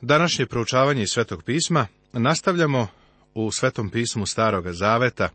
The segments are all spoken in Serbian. Današnje proučavanje iz Svetog pisma nastavljamo u Svetom pismu Staroga Zaveta,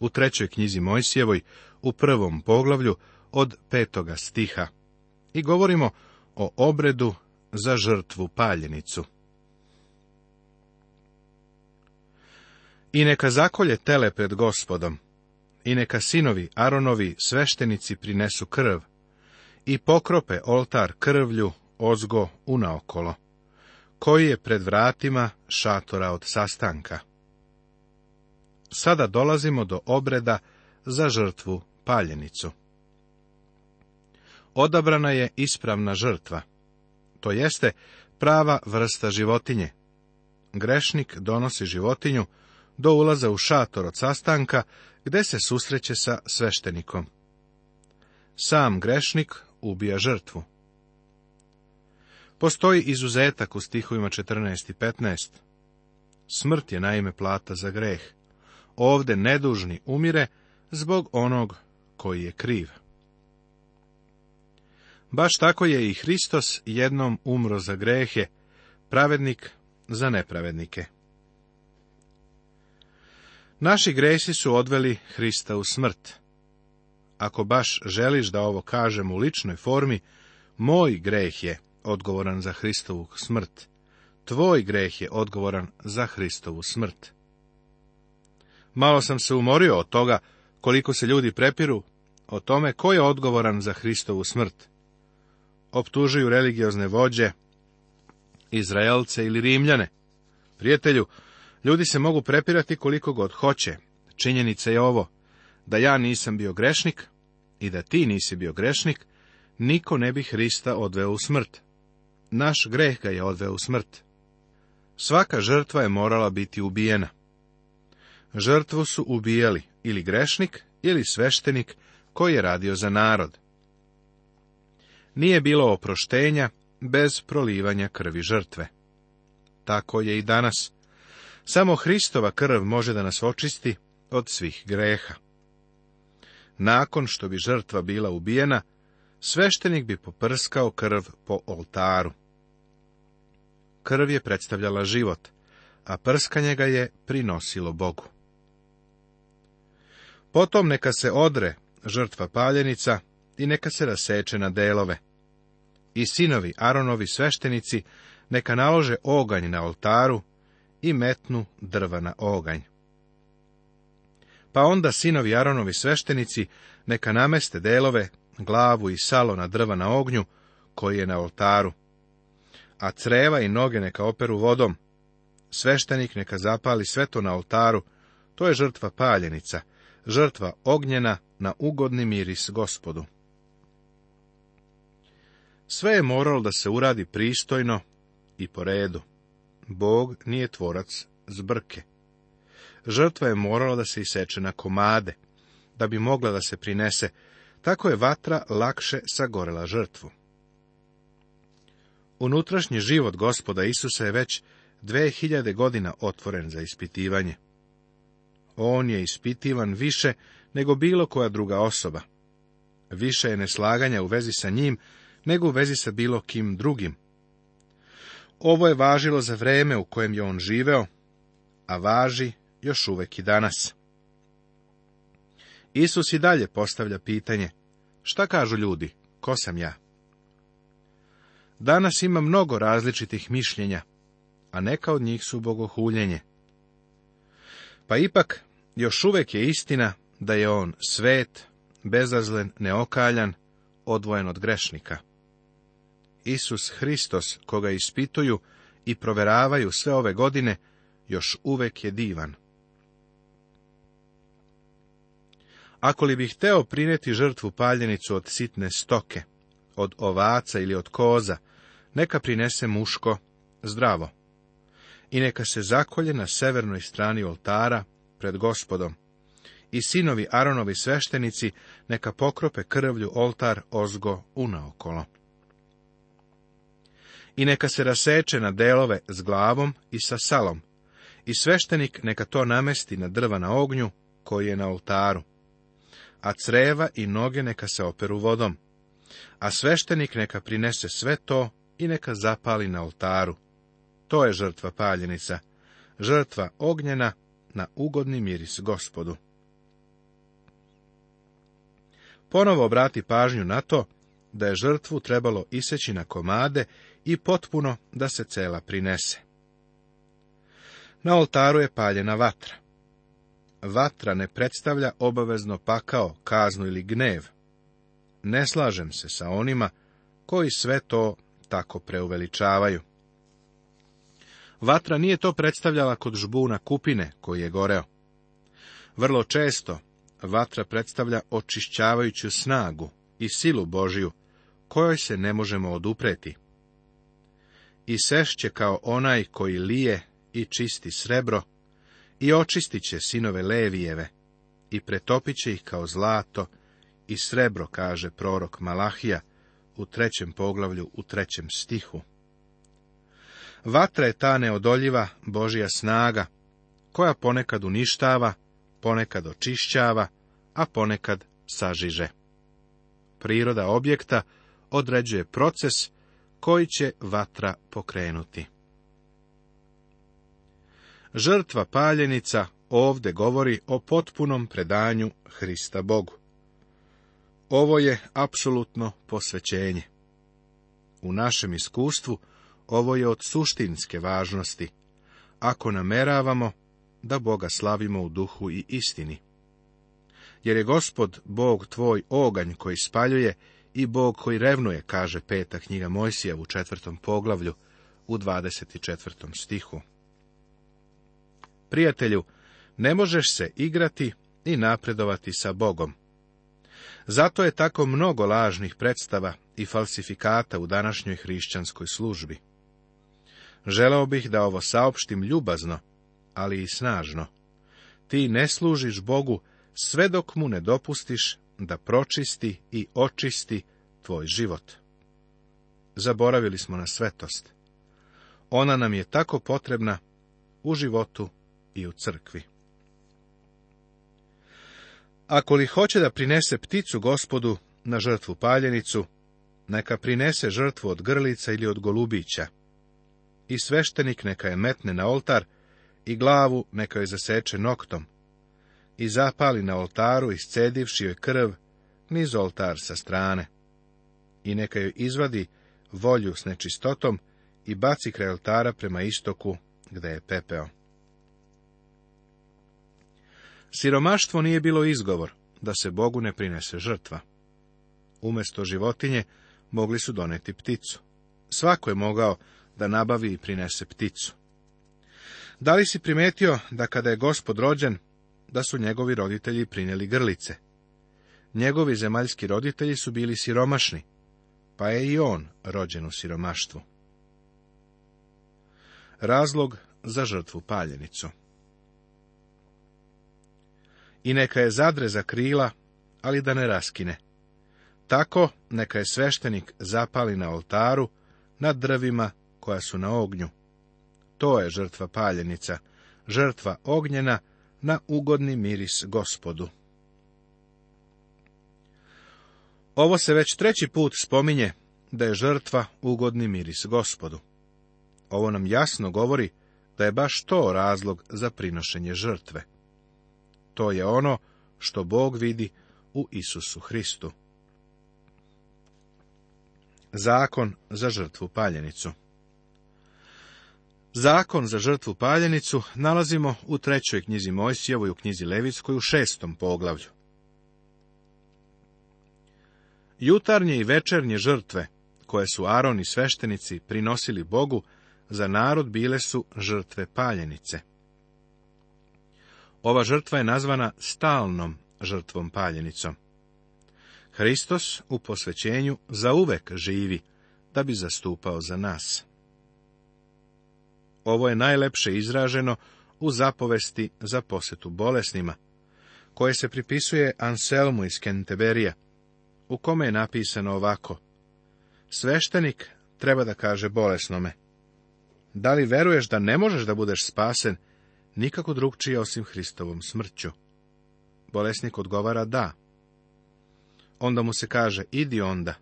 u trećoj knjizi Mojsijevoj, u prvom poglavlju od petoga stiha i govorimo o obredu za žrtvu paljenicu. I neka zakolje tele pred gospodom, i neka sinovi Aronovi sveštenici prinesu krv, i pokrope oltar krvlju ozgo unaokolo koji je pred vratima šatora od sastanka. Sada dolazimo do obreda za žrtvu paljenicu. Odabrana je ispravna žrtva, to jeste prava vrsta životinje. Grešnik donosi životinju do ulaza u šator od sastanka, gde se susreće sa sveštenikom. Sam grešnik ubija žrtvu. Postoji izuzetak u stihovima 14 i 15. Smrt je naime plata za greh. Ovde nedužni umire zbog onog koji je kriv. Baš tako je i Hristos jednom umro za grehe, pravednik za nepravednike. Naši gresi su odveli Hrista u smrt. Ako baš želiš da ovo kažem u ličnoj formi, moj greh je, odgovoran za Hristovu smrt. Tvoj greh je odgovoran za Hristovu smrt. Malo sam se umorio od toga koliko se ljudi prepiru o tome ko je odgovoran za Hristovu smrt. Optužuju religiozne vođe, Izraelce ili Rimljane. Prijatelju, ljudi se mogu prepirati koliko god hoće. Činjenica je ovo, da ja nisam bio grešnik i da ti nisi bio grešnik, niko ne bi Hrista odveo u smrt naš greh ga je odveo u smrt. Svaka žrtva je morala biti ubijena. Žrtvu su ubijali ili grešnik ili sveštenik koji je radio za narod. Nije bilo oproštenja bez prolivanja krvi žrtve. Tako je i danas. Samo Hristova krv može da nas očisti od svih greha. Nakon što bi žrtva bila ubijena, sveštenik bi poprskao krv po oltaru. Krv je predstavljala život, a prskanje ga je prinosilo Bogu. Potom neka se odre žrtva paljenica i neka se raseče na delove. I sinovi Aronovi sveštenici neka nalože oganj na oltaru i metnu drva na oganj. Pa onda sinovi Aronovi sveštenici neka nameste delove glavu i salo na drva na ognju koji je na oltaru. A creva i noge neka operu vodom. Sveštenik neka zapali sve to na oltaru. To je žrtva paljenica, žrtva ognjena na ugodni miris gospodu. Sve je moralo da se uradi pristojno i po redu. Bog nije tvorac zbrke. Žrtva je morala da se iseče na komade, da bi mogla da se prinese tako je vatra lakše sagorela žrtvu. Unutrašnji život gospoda Isusa je već 2000 godina otvoren za ispitivanje. On je ispitivan više nego bilo koja druga osoba. Više je neslaganja u vezi sa njim nego u vezi sa bilo kim drugim. Ovo je važilo za vreme u kojem je on živeo, a važi još uvek i danas. Isus i dalje postavlja pitanje, šta kažu ljudi, ko sam ja? Danas ima mnogo različitih mišljenja, a neka od njih su bogohuljenje. Pa ipak, još uvek je istina da je on svet, bezazlen, neokaljan, odvojen od grešnika. Isus Hristos, koga ispituju i proveravaju sve ove godine, još uvek je divan. Ako li bi hteo prineti žrtvu paljenicu od sitne stoke, od ovaca ili od koza, neka prinese muško zdravo. I neka se zakolje na severnoj strani oltara pred gospodom. I sinovi Aronovi sveštenici neka pokrope krvlju oltar ozgo unaokolo. I neka se raseče na delove s glavom i sa salom. I sveštenik neka to namesti na drva na ognju koji je na oltaru a creva i noge neka se operu vodom. A sveštenik neka prinese sve to i neka zapali na oltaru. To je žrtva paljenica, žrtva ognjena na ugodni miris gospodu. Ponovo obrati pažnju na to da je žrtvu trebalo iseći na komade i potpuno da se cela prinese. Na oltaru je paljena vatra vatra ne predstavlja obavezno pakao, kaznu ili gnev. Ne slažem se sa onima koji sve to tako preuveličavaju. Vatra nije to predstavljala kod žbuna kupine koji je goreo. Vrlo često vatra predstavlja očišćavajuću snagu i silu Božiju, kojoj se ne možemo odupreti. I sešće kao onaj koji lije i čisti srebro, i očistit će sinove Levijeve i pretopit će ih kao zlato i srebro, kaže prorok Malahija u trećem poglavlju u trećem stihu. Vatra je ta neodoljiva Božja snaga, koja ponekad uništava, ponekad očišćava, a ponekad sažiže. Priroda objekta određuje proces koji će vatra pokrenuti. Žrtva paljenica ovde govori o potpunom predanju Hrista Bogu. Ovo je apsolutno posvećenje. U našem iskustvu ovo je od suštinske važnosti, ako nameravamo da Boga slavimo u duhu i istini. Jer je gospod Bog tvoj oganj koji spaljuje i Bog koji revnuje, kaže peta knjiga Mojsija u četvrtom poglavlju u 24. stihu. Prijatelju, ne možeš se igrati i napredovati sa Bogom. Zato je tako mnogo lažnih predstava i falsifikata u današnjoj hrišćanskoj službi. Želeo bih da ovo saopštim ljubazno, ali i snažno. Ti ne služiš Bogu sve dok mu ne dopustiš da pročisti i očisti tvoj život. Zaboravili smo na svetost. Ona nam je tako potrebna u životu i u crkvi. Ako li hoće da prinese pticu gospodu na žrtvu paljenicu, neka prinese žrtvu od grlica ili od golubića. I sveštenik neka je metne na oltar i glavu neka je zaseče noktom. I zapali na oltaru iscedivši joj krv niz oltar sa strane. I neka joj izvadi volju s nečistotom i baci kraj oltara prema istoku gde je pepeo. Siromaštvo nije bilo izgovor da se Bogu ne prinese žrtva. Umesto životinje mogli su doneti pticu. Svako je mogao da nabavi i prinese pticu. Da li si primetio da kada je gospod rođen, da su njegovi roditelji prinjeli grlice? Njegovi zemaljski roditelji su bili siromašni, pa je i on rođen u siromaštvu. Razlog za žrtvu paljenicu i neka je zadre za krila, ali da ne raskine. Tako neka je sveštenik zapali na oltaru, na drvima koja su na ognju. To je žrtva paljenica, žrtva ognjena na ugodni miris gospodu. Ovo se već treći put spominje da je žrtva ugodni miris gospodu. Ovo nam jasno govori da je baš to razlog za prinošenje žrtve. To je ono što Bog vidi u Isusu Hristu. Zakon za žrtvu paljenicu Zakon za žrtvu paljenicu nalazimo u trećoj knjizi Mojsijevoj u knjizi Levitskoj u šestom poglavlju. Jutarnje i večernje žrtve, koje su Aron i sveštenici prinosili Bogu, za narod bile su žrtve paljenice. Ova žrtva je nazvana stalnom žrtvom paljenicom. Hristos u posvećenju uvek živi, da bi zastupao za nas. Ovo je najlepše izraženo u zapovesti za posetu bolesnima, koje se pripisuje Anselmu iz Kenteberija, u kome je napisano ovako. Sveštenik treba da kaže bolesnome. Da li veruješ da ne možeš da budeš spasen nikako drugčije osim Hristovom smrću. Bolesnik odgovara da. Onda mu se kaže, idi onda,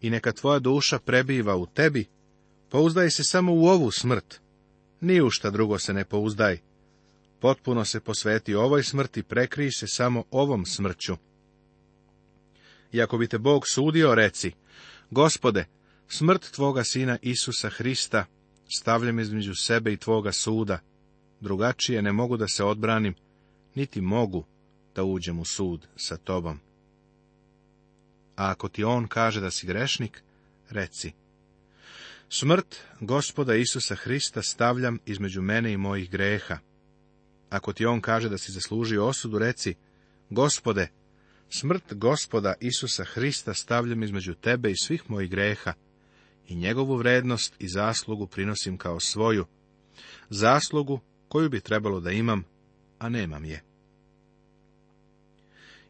i neka tvoja duša prebiva u tebi, pouzdaj se samo u ovu smrt, ni u šta drugo se ne pouzdaj. Potpuno se posveti ovoj smrti, prekriji se samo ovom smrću. I bi te Bog sudio, reci, gospode, smrt tvoga sina Isusa Hrista stavljam između sebe i tvoga suda, drugačije ne mogu da se odbranim, niti mogu da uđem u sud sa tobom. A ako ti on kaže da si grešnik, reci. Smrt gospoda Isusa Hrista stavljam između mene i mojih greha. Ako ti on kaže da si zaslužio osudu, reci, gospode, smrt gospoda Isusa Hrista stavljam između tebe i svih mojih greha i njegovu vrednost i zaslugu prinosim kao svoju, zaslugu koju bi trebalo da imam, a nemam je.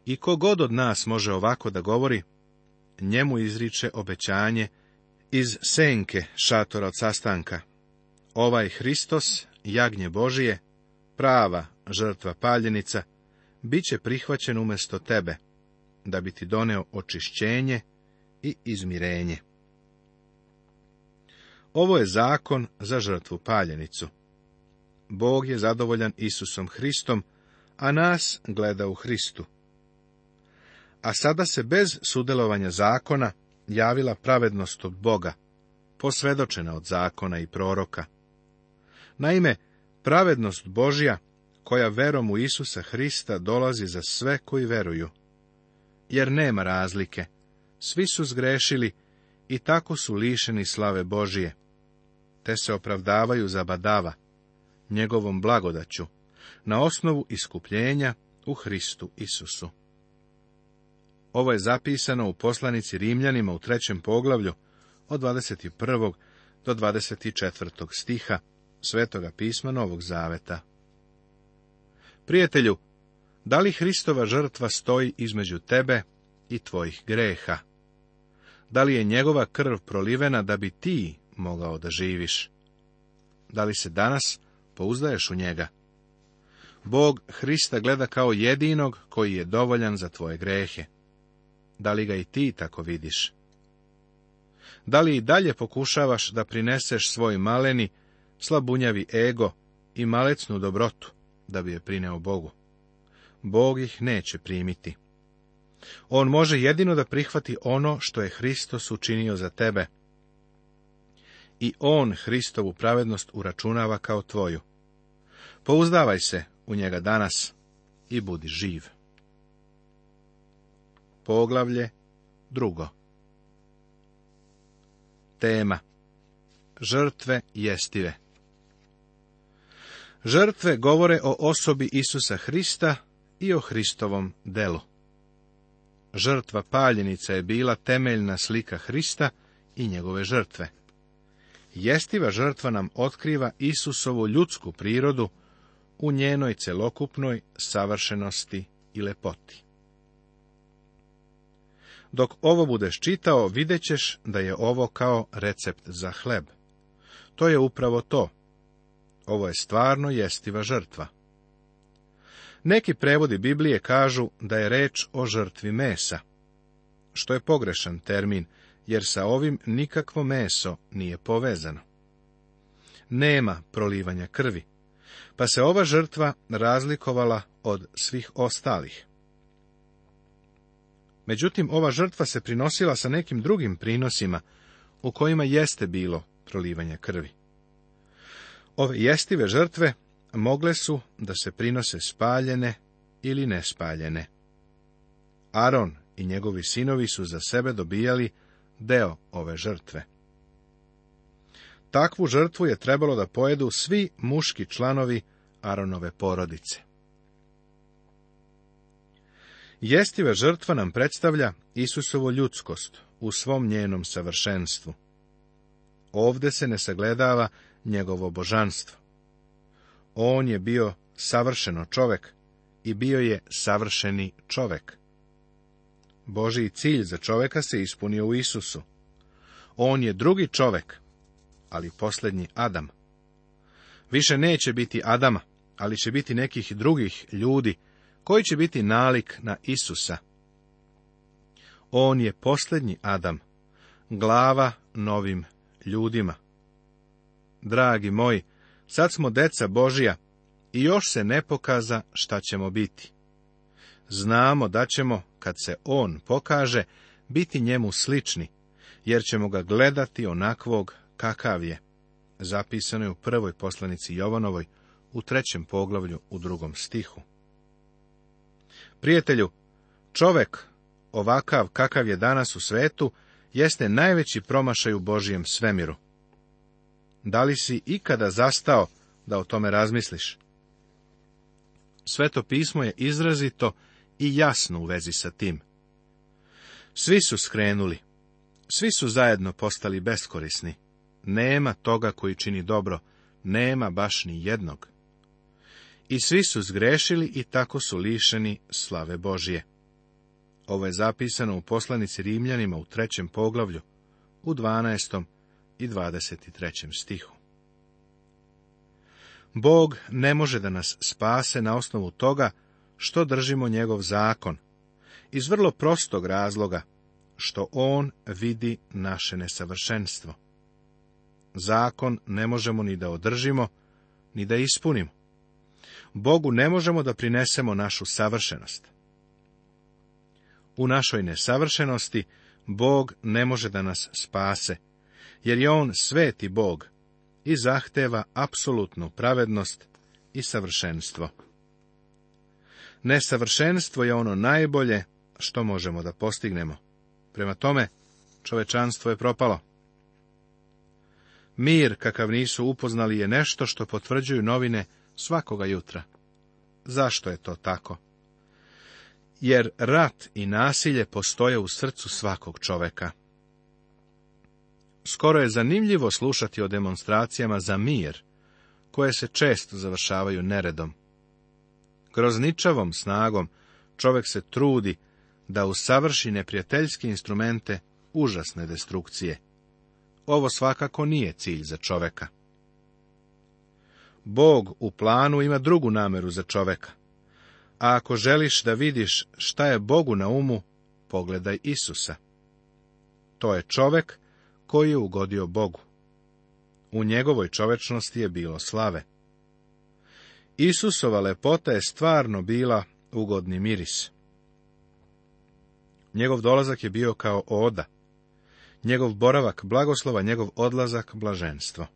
I kogod od nas može ovako da govori, njemu izriče obećanje iz senke šatora od sastanka. Ovaj Hristos, jagnje Božije, prava žrtva paljenica, bit će prihvaćen umjesto tebe, da bi ti doneo očišćenje i izmirenje. Ovo je zakon za žrtvu paljenicu. Bog je zadovoljan Isusom Hristom, a nas gleda u Hristu. A sada se bez sudelovanja zakona javila pravednost od Boga, posvedočena od zakona i proroka. Naime, pravednost Božja, koja verom u Isusa Hrista dolazi za sve koji veruju. Jer nema razlike, svi su zgrešili i tako su lišeni slave Božije, te se opravdavaju za badava, njegovom blagodaću, na osnovu iskupljenja u Hristu Isusu. Ovo je zapisano u poslanici Rimljanima u trećem poglavlju od 21. do 24. stiha Svetoga pisma Novog Zaveta. Prijatelju, da li Hristova žrtva stoji između tebe i tvojih greha? Da li je njegova krv prolivena da bi ti mogao da živiš? Da li se danas pouzdaješ u njega? Bog Hrista gleda kao jedinog koji je dovoljan za tvoje grehe. Da li ga i ti tako vidiš? Da li i dalje pokušavaš da prineseš svoj maleni, slabunjavi ego i malecnu dobrotu, da bi je prineo Bogu? Bog ih neće primiti. On može jedino da prihvati ono što je Hristos učinio za tebe, i on Hristovu pravednost uračunava kao tvoju. Pouzdavaj se u njega danas i budi živ. Poglavlje drugo Tema Žrtve jestive Žrtve govore o osobi Isusa Hrista i o Hristovom delu. Žrtva paljenica je bila temeljna slika Hrista i njegove žrtve. Jestiva žrtva nam otkriva Isusovu ljudsku prirodu u njenoj celokupnoj savršenosti i lepoti. Dok ovo budeš čitao, vidjet ćeš da je ovo kao recept za hleb. To je upravo to. Ovo je stvarno jestiva žrtva. Neki prevodi Biblije kažu da je reč o žrtvi mesa, što je pogrešan termin, jer sa ovim nikakvo meso nije povezano. Nema prolivanja krvi, pa se ova žrtva razlikovala od svih ostalih. Međutim, ova žrtva se prinosila sa nekim drugim prinosima, u kojima jeste bilo prolivanja krvi. Ove jestive žrtve mogle su da se prinose spaljene ili nespaljene. Aron i njegovi sinovi su za sebe dobijali deo ove žrtve. Takvu žrtvu je trebalo da pojedu svi muški članovi Aronove porodice. Jestiva žrtva nam predstavlja Isusovo ljudskost u svom njenom savršenstvu. Ovde se ne sagledava njegovo božanstvo. On je bio savršeno čovek i bio je savršeni čovek. Božiji cilj za čoveka se ispunio u Isusu. On je drugi čovek, ali posljednji Adam. Više neće biti Adama, ali će biti nekih drugih ljudi, koji će biti nalik na Isusa. On je posljednji Adam, glava novim ljudima. Dragi moji, sad smo deca Božija i još se ne pokaza šta ćemo biti. Znamo da ćemo kad se on pokaže, biti njemu slični, jer ćemo ga gledati onakvog kakav je. Zapisano je u prvoj poslanici Jovanovoj, u trećem poglavlju, u drugom stihu. Prijatelju, čovek, ovakav kakav je danas u svetu, jeste najveći promašaj u Božijem svemiru. Da li si ikada zastao da o tome razmisliš? Sveto pismo je izrazito i jasno u vezi sa tim. Svi su skrenuli. Svi su zajedno postali beskorisni. Nema toga koji čini dobro, nema baš ni jednog. I svi su zgrešili i tako su lišeni slave Božije. Ovo je zapisano u poslanici Rimljanima u trećem poglavlju, u 12. i 23. stihu. Bog ne može da nas spase na osnovu toga što držimo njegov zakon, iz vrlo prostog razloga, što on vidi naše nesavršenstvo. Zakon ne možemo ni da održimo, ni da ispunimo. Bogu ne možemo da prinesemo našu savršenost. U našoj nesavršenosti Bog ne može da nas spase, jer je On sveti Bog i zahteva apsolutnu pravednost i savršenstvo. Nesavršenstvo je ono najbolje što možemo da postignemo. Prema tome, čovečanstvo je propalo. Mir, kakav nisu upoznali, je nešto što potvrđuju novine svakoga jutra. Zašto je to tako? Jer rat i nasilje postoje u srcu svakog čoveka. Skoro je zanimljivo slušati o demonstracijama za mir, koje se često završavaju neredom. Kroz ničavom snagom čovek se trudi da usavrši neprijateljske instrumente užasne destrukcije. Ovo svakako nije cilj za čoveka. Bog u planu ima drugu nameru za čoveka. A ako želiš da vidiš šta je Bogu na umu, pogledaj Isusa. To je čovek koji je ugodio Bogu. U njegovoj čovečnosti je bilo slave. Isusova lepota je stvarno bila ugodni miris. Njegov dolazak je bio kao oda, njegov boravak blagoslova, njegov odlazak blaženstvo.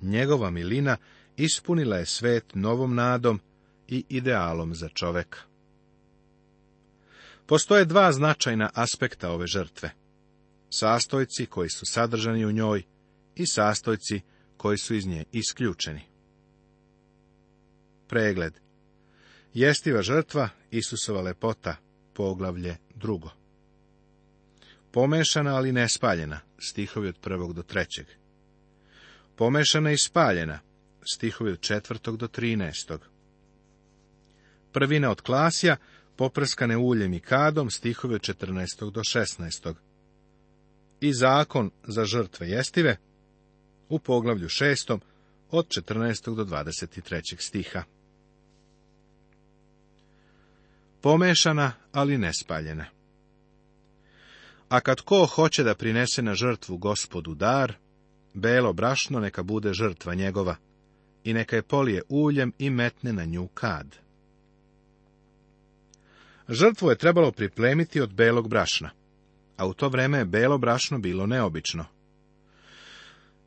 Njegova milina ispunila je svet novom nadom i idealom za čoveka. Postoje dva značajna aspekta ove žrtve. Sastojci koji su sadržani u njoj i sastojci koji su iz nje isključeni pregled. Jestiva žrtva, Isusova lepota, poglavlje drugo. Pomešana, ali ne spaljena, stihovi od prvog do trećeg. Pomešana i spaljena, stihovi od četvrtog do trinestog. Prvina od klasja, poprskane uljem i kadom, stihovi od četrnestog do šestnestog. I zakon za žrtve jestive, u poglavlju šestom, od 14. do 23. stiha pomešana, ali nespaljena. A kad ko hoće da prinese na žrtvu gospodu dar, belo brašno neka bude žrtva njegova, i neka je polije uljem i metne na nju kad. Žrtvu je trebalo pripremiti od belog brašna, a u to vreme je belo brašno bilo neobično.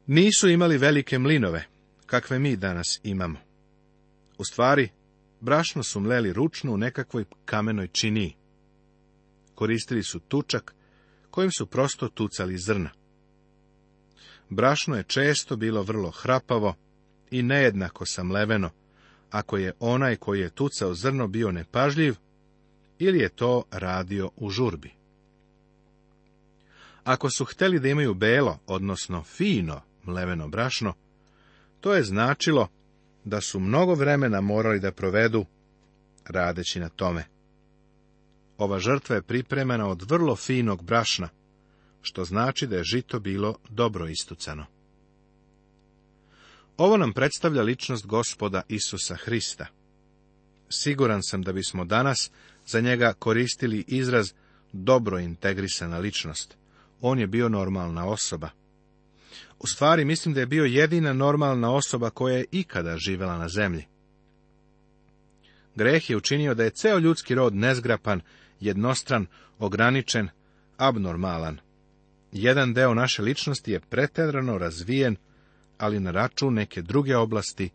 Nisu imali velike mlinove, kakve mi danas imamo. U stvari, brašno su mleli ručno u nekakvoj kamenoj činiji. Koristili su tučak, kojim su prosto tucali zrna. Brašno je često bilo vrlo hrapavo i nejednako samleveno, ako je onaj koji je tucao zrno bio nepažljiv, ili je to radio u žurbi. Ako su hteli da imaju belo, odnosno fino mleveno brašno, to je značilo da su mnogo vremena morali da provedu radeći na tome. Ova žrtva je pripremena od vrlo finog brašna, što znači da je žito bilo dobro istucano. Ovo nam predstavlja ličnost gospoda Isusa Hrista. Siguran sam da bismo danas za njega koristili izraz dobro integrisana ličnost. On je bio normalna osoba. U stvari, mislim da je bio jedina normalna osoba koja je ikada živjela na zemlji. Greh je učinio da je ceo ljudski rod nezgrapan, jednostran, ograničen, abnormalan. Jedan deo naše ličnosti je pretedrano razvijen, ali na račun neke druge oblasti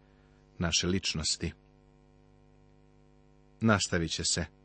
naše ličnosti. Nastavit će se.